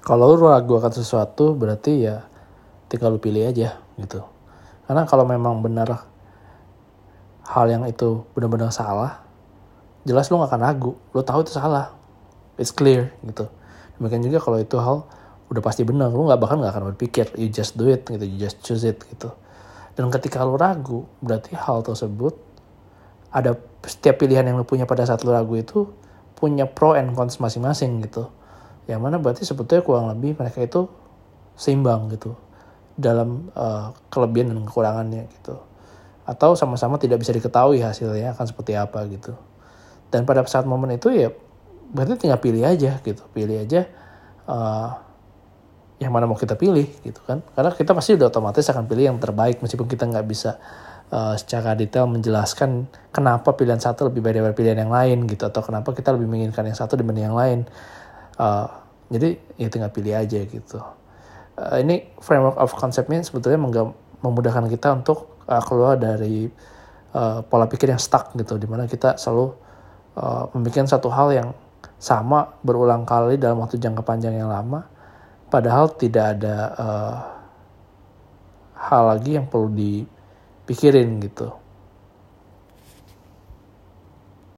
kalau lu ragu akan sesuatu berarti ya tinggal lu pilih aja gitu. Karena kalau memang benar hal yang itu benar-benar salah jelas lu gak akan ragu. Lu tahu itu salah. It's clear gitu. Demikian juga kalau itu hal udah pasti benar. Lu nggak bahkan nggak akan berpikir you just do it gitu. You just choose it gitu. Dan ketika lu ragu berarti hal tersebut ada setiap pilihan yang lu punya pada saat lu ragu itu punya pro and cons masing-masing gitu yang mana berarti sebetulnya kurang lebih mereka itu seimbang gitu dalam uh, kelebihan dan kekurangannya gitu. Atau sama-sama tidak bisa diketahui hasilnya akan seperti apa gitu. Dan pada saat momen itu ya berarti tinggal pilih aja gitu. Pilih aja uh, yang mana mau kita pilih gitu kan. Karena kita pasti udah otomatis akan pilih yang terbaik. Meskipun kita nggak bisa uh, secara detail menjelaskan kenapa pilihan satu lebih baik daripada pilihan yang lain gitu. Atau kenapa kita lebih menginginkan yang satu dibanding yang lain uh, jadi ya tinggal pilih aja gitu. Uh, ini framework of conceptnya sebetulnya memudahkan kita untuk uh, keluar dari uh, pola pikir yang stuck gitu di mana kita selalu uh, memikirkan satu hal yang sama berulang kali dalam waktu jangka panjang yang lama padahal tidak ada uh, hal lagi yang perlu dipikirin gitu